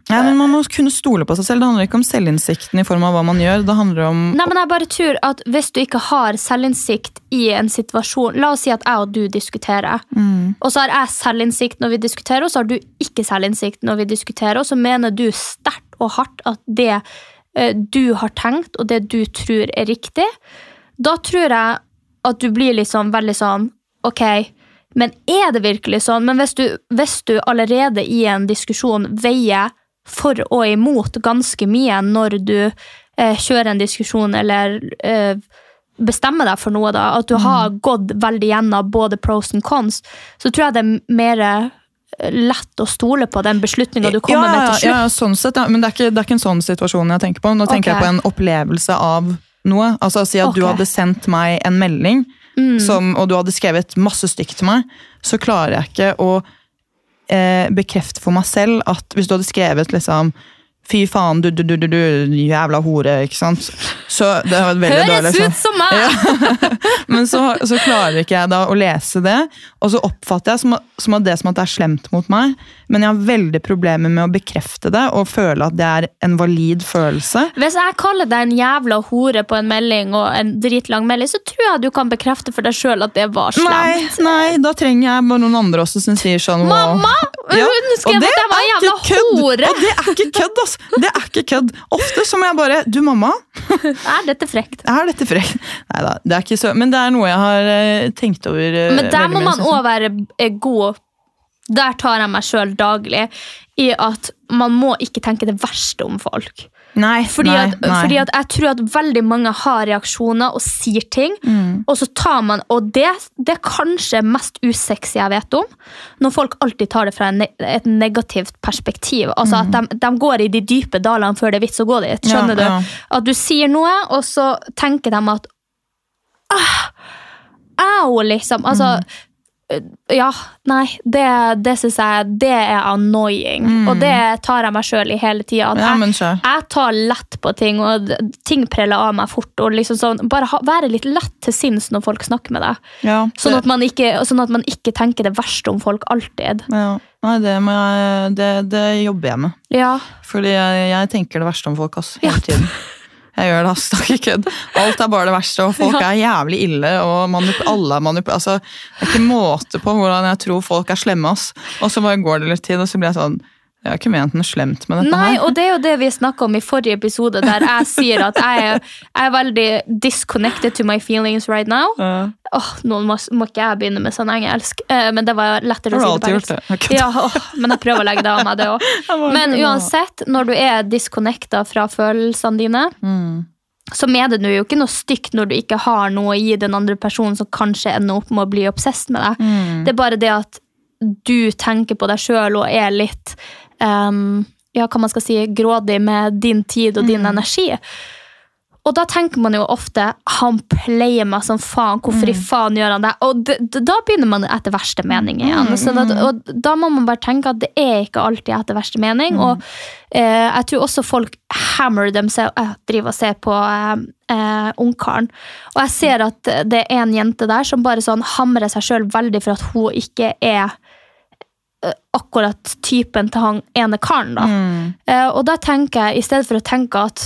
Ja, men Man må kunne stole på seg selv. Det handler ikke om selvinnsikten i form av hva man gjør. Det handler om Nei, men jeg bare tror at Hvis du ikke har selvinnsikt i en situasjon La oss si at jeg og du diskuterer. Mm. Og så har jeg selvinnsikt når vi diskuterer, og så har du ikke selvinnsikt når vi diskuterer. Og så mener du sterkt og hardt at det eh, du har tenkt, og det du tror er riktig. Da tror jeg at du blir liksom veldig sånn Ok, men er det virkelig sånn? Men hvis du, hvis du allerede i en diskusjon veier for og imot ganske mye når du eh, kjører en diskusjon eller eh, bestemmer deg for noe, da, at du har gått veldig gjennom både pros and cons, så tror jeg det er mer eh, lett å stole på den beslutninga du kommer ja, med til slutt. Ja, ja, sånn sett, ja. Men det er, ikke, det er ikke en sånn situasjon jeg tenker på. Nå tenker okay. jeg på en opplevelse av noe. Altså Si at du hadde sendt meg en melding, som, og du hadde skrevet masse stygt til meg, så klarer jeg ikke å eh, bekrefte for meg selv at hvis du hadde skrevet liksom Fy faen, du, du, du, du, du jævla hore, ikke sant? Så det var veldig Høres dårlig ut som meg! Men så, så klarer ikke jeg da å lese det, og så oppfatter jeg som, som at det som at det er slemt mot meg, men jeg har veldig problemer med å bekrefte det og føle at det er en valid følelse. Hvis jeg kaller deg en jævla hore på en melding og en dritlang melding, så tror jeg du kan bekrefte for deg sjøl at det var slemt. nei, nei, da trenger jeg bare noen andre også som sier sånn. Mamma! Ja, Hun skrev at jeg var en jævla hore! Og det er ikke kødd, ass! Det er ikke kødd. Ofte så må jeg bare Du, mamma, Er dette frekt? er dette frekt? Nei da, det er ikke så Men det er noe jeg har eh, tenkt over eh, Men der må man òg være eh, god. Der tar jeg meg sjøl daglig i at man må ikke tenke det verste om folk. Nei, Fordi, nei, at, nei. fordi at jeg tror at veldig mange har reaksjoner og sier ting, Mm. og så tar man Og det, det er kanskje mest usexy jeg vet om, når folk alltid tar det fra ne- et negativt perspektiv. Altså at de, de går i de dype dalene før det er vits å gå dit. Skjønner Mm. Ja, ja. du? At du sier noe, og så tenker de at ah, Au, liksom. Altså Mm. Ja, nei, det, det syns jeg det er annoying. Og det tar jeg meg sjøl i hele tida. Mm. Ja, jeg. Jeg tar lett på ting, og ting preller av meg fort. og liksom sånn, Bare ha, være litt lett til sinns når folk snakker med deg. Ja, Sånn at, man ikke, sånn at man ikke tenker det verste om folk alltid. Ja. Nei, det, jeg, det, det jobber jeg med. Ja, Fordi jeg, jeg tenker det verste om folk ass, hele tiden. Jeg gjør det, ass. Det er ikke kødd. Alt er bare det verste, og folk er jævlig ille. og alle er manup altså, Det er ikke måte på hvordan jeg tror folk er slemme. ass. Og så bare går det litt tid, og så blir jeg sånn Jeg har ikke ment noe slemt med dette Nei, her. og det er jo det vi snakka om i forrige episode, der jeg sier at jeg er, jeg er veldig disconnected to my feelings right now. Ja. Åh, Nå må, må ikke jeg begynne med sånn engelsk, eh, men det var lettere å si det på engelsk. det? Jeg. Ja, åh, men jeg prøver å legge det av meg, det òg. Men uansett, når du er disconnecta fra følelsene dine, Mm. så mener du jo ikke noe stygt når du ikke har noe å gi den andre personen som kanskje ender opp med å bli obsessed med deg. Mm. Det er bare det at du tenker på deg sjøl og er litt um, ja, hva man skal si, grådig med din tid og Mm. din energi. Og da tenker man jo ofte han pleier meg som faen, hvorfor Mm. i faen gjør han det? Og da begynner man etter verste mening igjen. Mm, Så da, og da må man bare tenke at det er ikke alltid etter verste mening. Mm. Og eh, jeg tror også folk hammer dem seg Jeg driver og ser på eh, eh, Ungkaren. Og jeg ser at det er en jente der som bare sånn hamrer seg sjøl veldig for at hun ikke er eh, akkurat typen til han ene karen. da. Mm. Eh, og da tenker jeg, i stedet for å tenke at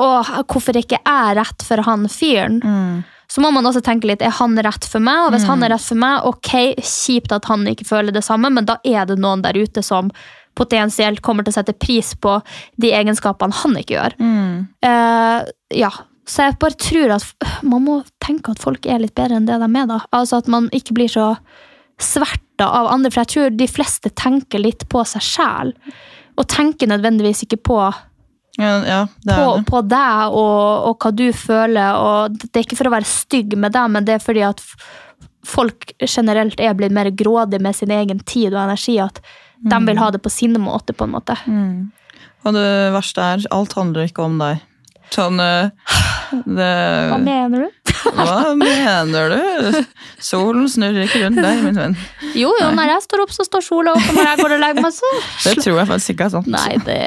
å, hvorfor ikke jeg rett for han fyren, Mm. så må man også tenke litt, er han rett for meg? Og hvis han er rett for meg, ok, kjipt at han ikke føler det samme, men da er det noen der ute som potensielt kommer til å sette pris på de egenskapene han ikke gjør. Mm. Eh, ja, så jeg bare tror at man må tenke at folk er litt bedre enn det de er da. Altså at man ikke blir så sverta av andre, for jeg tror de fleste tenker litt på seg sjæl. Og tenker nødvendigvis ikke på, Ja, ja det på, det. på deg og, og hva du føler. Og det er ikke for å være stygg med deg, men det er fordi at folk generelt er blitt mer grådige med sin egen tid og energi. At de vil ha det på sin måte, på en måte. Og det verste er, alt handler ikke om deg. Sånn eh, det, Hva mener du? Hva mener du? Solen snurrer ikke rundt deg, min venn. Jo, jo, når jeg står opp, så står sola opp, og når jeg går og legger meg, så Det tror jeg faktisk ikke er sant. Nei, det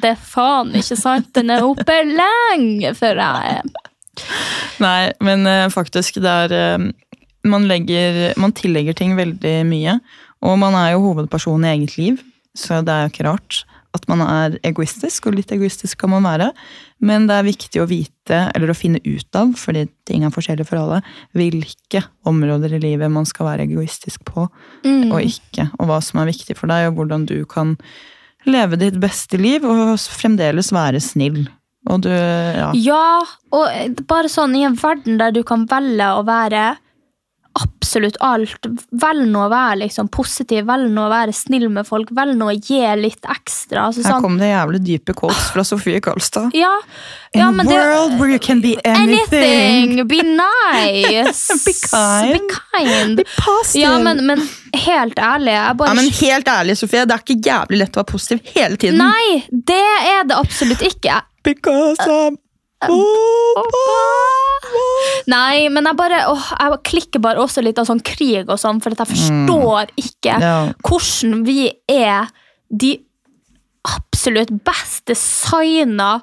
det er faen ikke sant. Den er oppe lenge før jeg Nei, men eh, faktisk, det er eh, man, legger, man tillegger ting veldig mye. Og man er jo hovedperson i eget liv, så det er jo ikke rart at man er egoistisk, og litt egoistisk kan man være. Men det er viktig å vite, eller å finne ut av, fordi ting er forskjellige for alle, hvilke områder i livet man skal være egoistisk på, og ikke. Og hva som er viktig for deg, og hvordan du kan leve ditt beste liv, og fremdeles være snill. Du, ja. Ja, og bare sånn i en verden der du kan velge å være absolutt alt. Vel nå å være liksom positiv, vel nå å være snill med folk, vel nå å gi litt ekstra. Altså, Her sånn, kom det jævlig dype quotes fra Sofie Karlstad. ja, In ja, a world where you can be anything. Anything! Be nice! Be kind. Be kind. Be positive. Ja, men, men helt ærlig, bare Ja, men helt ærlig, Sofie, det er ikke jævlig lett å være positiv hele tiden. Nei, det er det absolutt ikke. Because I'm Nei, men jeg bare åh, Jeg klikker bare også litt av sånn krig og sånn, for jeg forstår ikke hvordan vi er de absolutt best designa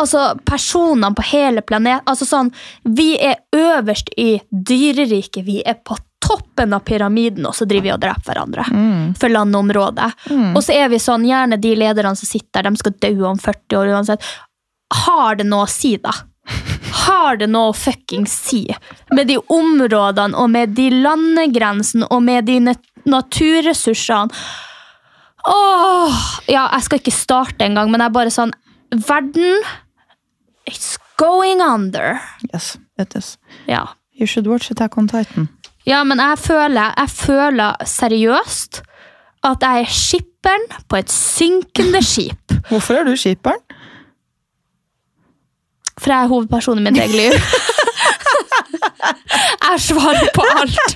Altså, personene på hele planeten altså sånn, Vi er øverst i dyreriket. Vi er på toppen av pyramiden, og så driver vi og dreper hverandre for landområdet. Og så er vi sånn, gjerne de lederne som sitter der, de skal dø om 40 år uansett. Har det noe å si, da? Har det noe å fuckings si? Med de områdene og med de landegrensene og med de naturressursene. Åh! Ja, jeg skal ikke starte engang, men jeg er bare sånn Verden It's going under. Yes, it is. Ja. You should watch Attack on Titan. Ja, men jeg føler, jeg føler seriøst at jeg er skipperen på et synkende skip. Hvorfor er du skipperen? For jeg er hovedpersonen i mitt eget liv. jeg svarer på alt.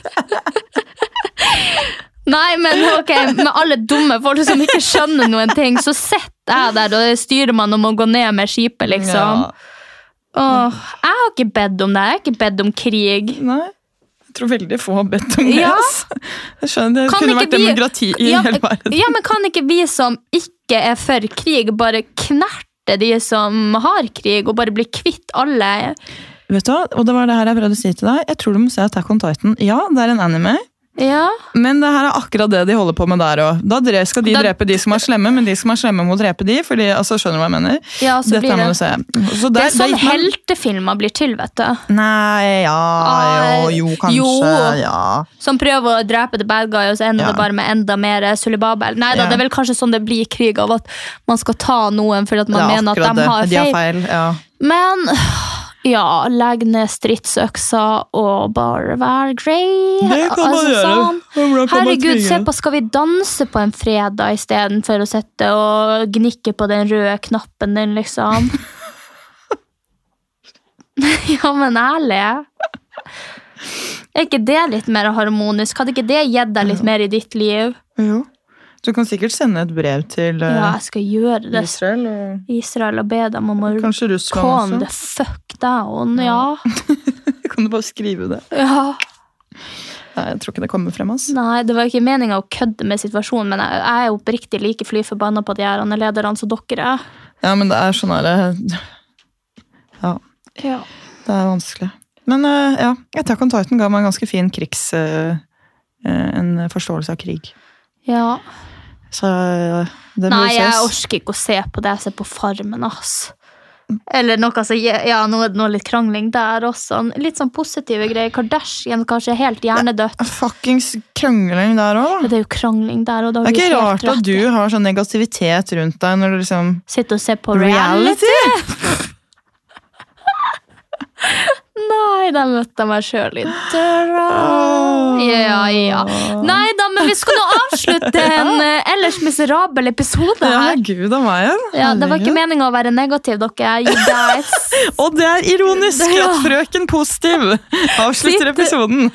Nei, men ok, med alle dumme folk som ikke skjønner noen ting, så sitter jeg der og styrer man om å gå ned med skipet, liksom. Åh, jeg har ikke bedt om det. Jeg har ikke bedt om krig. Nei. Jeg tror veldig få har bedt om det. Ja. ass. Jeg skjønner, Det Kan kunne vært vi- demokrati i ja, hele verden. Ja, men kan ikke vi som ikke er for krig, bare knerte de som har krig, og bare bli kvitt alle? Vet du hva? Og det var det her jeg prøvde å si til deg. Jeg tror du må se Attack on Titan. Ja, det er en anime, Ja. men det her er akkurat det de holder på med der òg. Da skal de Da- drepe de som er slemme, men de som er slemme må drepe de. Fordi, altså, skjønner du hva jeg mener? Ja, så Dette blir det- Så der, Det er sånn man- heltefilmer blir til, vet du. Nei, ja, Ah, jo, jo, kanskje. jo. Ja. Som prøver å drepe the bad guy, og så ender Ja. det bare med enda mer sulibabel. Nei da, Ja. det er vel kanskje sånn det blir i krig, av at man skal ta noen fordi at man er mener at de det. har De har feil. feil. Ja. Men ja, legg ned stridsøksa og bare vær grei. Det kan man Altså, gjøre. sånn. Herregud, se på Skal vi danse på en fredag istedenfor å sitte og gnikke på den røde knappen din, liksom? ja, men ærlig. Er ikke det litt mer harmonisk? Hadde ikke det gitt deg litt mer i ditt liv? Jo. Du kan sikkert sende et brev til eh, Ja, jeg skal gjøre det. Israel. Og Israel og be dem om å kanskje Russland også. the fuck down. Ja. Kan du bare skrive det? ja. Nei, jeg tror ikke det kommer frem. Altså. Nei, det var ikke meninga å kødde med situasjonen, men jeg, jeg er oppriktig like fly forbanna på de her lederne som dere er. Ja, men det er sånn her eh, Ja, Ja. det er vanskelig. Men eh, ja, Attack on Titan ga meg en ganske fin krigs... eh, eh, en forståelse av krig. Ja. Så det må Nei, jeg ses. orker ikke å se på det jeg ser på Farmen, ass. Eller noe altså, ja, noe, noe litt krangling der også. Litt sånn positive greier. Kardashian kanskje er helt hjernedødt. Fuckings krangling der òg. Det er jo krangling der, og da Det er ikke rart at du har sånn negativitet rundt deg når du liksom Sitter og ser på reality. Reality? Nei, da møtte jeg meg sjøl i døra. Ja, ja. Nei da, men vi skal nå avslutte en eh, ellers miserabel episode Ja, her. gud av meg. Ja, det var ikke meninga å være negativ, dere. You guys. Og det er ironisk Ja. at frøken positiv avslutter Sitter- episoden.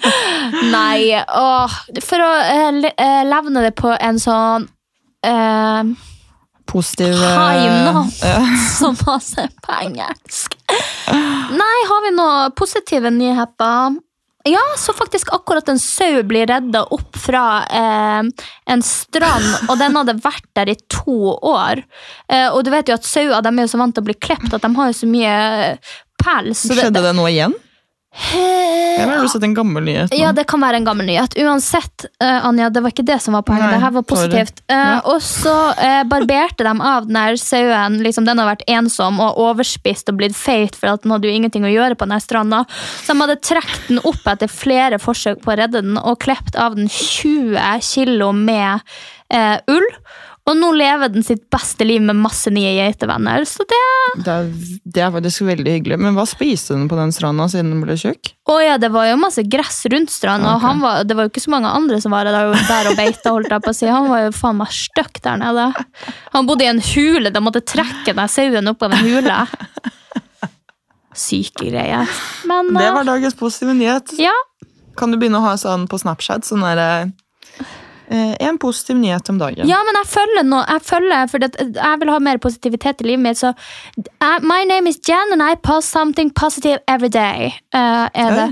Nei, åh, for å eh, le- eh, levne det på en sånn eh, Positiv eh, High note, som masse på engelsk. Nei, har vi noen positive nyheter? Ja, så faktisk akkurat en sau blir redda opp fra eh, en strand, og den hadde vært der i to år. Eh, og du vet jo at sauer er så vant til å bli klept at de har jo så mye pels. så Skjedde det nå igjen? Eller har du sett en gammel nyhet? nå? Ja, det kan være en gammel nyhet. Uansett, uh, Anja, det var ikke det som var poenget. Det her var positivt. Uh, Ja. Og så uh, barberte de av den her sauen. Liksom, den har vært ensom og overspist og blitt feit, for den hadde jo ingenting å gjøre på den her stranda. Så de hadde trukket den opp etter flere forsøk på å redde den, og klept av den 20 kilo med ull. Og nå lever den sitt beste liv med masse nye geitevenner. Så det Det er, det er faktisk veldig hyggelig. Men hva spiste den på den stranda siden den ble tjukk? Å ja, det var jo masse gress rundt stranda, og han var, det var jo ikke så mange andre som var der, der og beita, holdt jeg på å si. Han var jo faen meg støkk der nede. Han bodde i en hule, de måtte trekke den sauen opp av en hule. Syke greier. Men Det eh, var dagens positive nyhet. ja, Kan du begynne å ha sånn på Snapchat? Sånn der, eh, en positiv nyhet om dagen. ja, men jeg følger nå, jeg følger, for jeg vil ha mer positivitet i livet mitt, så eh, My name is Jen, and I post something positive every day. eh, er det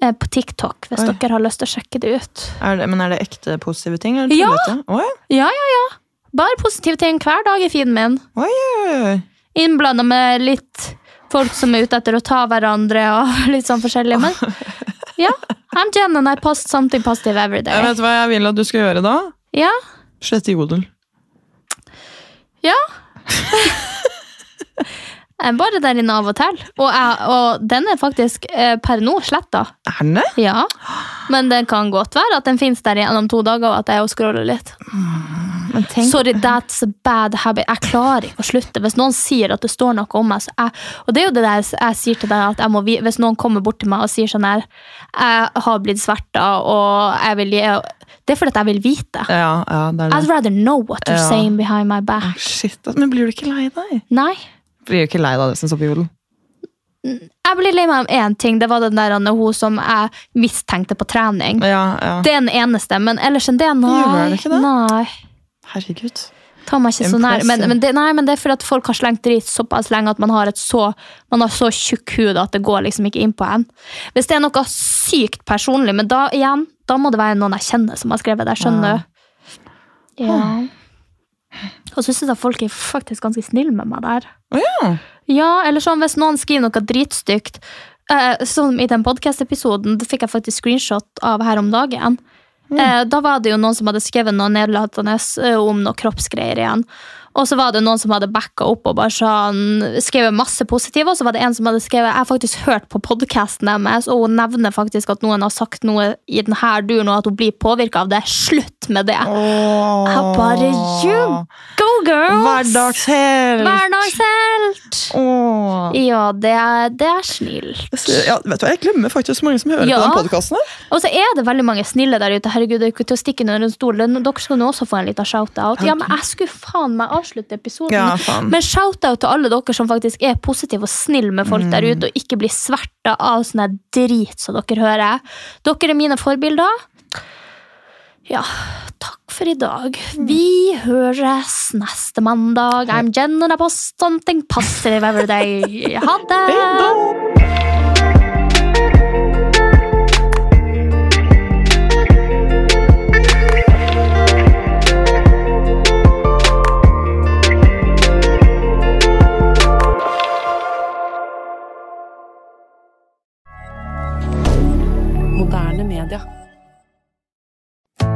eh, på TikTok, hvis Oi. dere har lyst til å sjekke det ut. Er det, men er det ekte positive ting? Eller Ja. Ja, ja, ja. Bare positive ting hver dag i feeden min. oi. innblanda med litt folk som er ute etter å ta hverandre og litt sånn forskjellig. Men ja, I'm Jen and I post something positive every Jeg vet hva jeg vil at du skal gjøre da? Ja, Slette jodel. ja. Jeg bare der inne av og til. Og, jeg, og den er faktisk eh, per nå sletta. Er den det? Ja. Men det kan godt være at den finnes der igjen om to dager, og at jeg scroller litt. Men tenk, Sorry, that's a bad habit. Jeg klarer ikke å slutte. Hvis noen sier at det står noe om meg, jeg, og det er jo det der jeg sier til deg, at jeg må, hvis noen kommer bort til meg og sier sånn her Jeg har blitt sverta, og jeg vil gi Det er fordi jeg vil vite. Ja, ja, det er I'd rather know what you're Ja. saying behind my back. Shit, men blir du ikke lei deg? Nei. Blir du ikke lei deg av det som står på jodel? Jeg blir lei meg om én ting. Det var den der hun som jeg mistenkte på trening. Ja, ja. Det er den eneste, men ellers enn det, nei. Gjør det ikke det? Nei. Herregud. Ta meg ikke så nær. Men, men, det, nei, men det er fordi at folk har slengt drit såpass lenge at man har, et så, man har så tjukk hud at det går liksom ikke inn på en. Hvis det er noe sykt personlig, men da igjen, da må det være noen jeg kjenner som har skrevet det. Skjønner du? Ja. Og så syns jeg folk er faktisk ganske snille med meg der. Oh, ja. Ja, eller sånn hvis noen skriver noe dritstygt. Eh, som i den podkast-episoden, det fikk jeg faktisk screenshot av her om dagen. Eh, da var det jo noen som hadde skrevet noe nedlatende eh, om noe kroppsgreier igjen. Og så var det noen som hadde backa opp og bare sånn, skrevet masse positive. Og så var det en som hadde skrevet Jeg har faktisk hørt på podkasten deres, og hun nevner faktisk at noen har sagt noe i denne duren, og at hun blir påvirka av det. Slutt med det! Jeg bare you go, girls! Hverdagshelt! Hverdagshelt! Oh. Ja, det er, det er snilt. Ja, vet du hva, Jeg glemmer faktisk mange som hører Ja. på den podkasten. Og så er det veldig mange snille der ute. Herregud, det er ikke til å stikke under en stol. Dere skal nå også få en liten shout-out. Ja, men jeg skulle faen meg avslutte episoden. Ja. Men shout-out til alle dere som faktisk er positive og snille med folk der Mm. ute, og ikke blir sverta av sånn drit som dere hører. Dere er mine forbilder. Ja, takk for i dag. Vi høres neste mandag. I'm Jen and I post something positive every day. Ha det!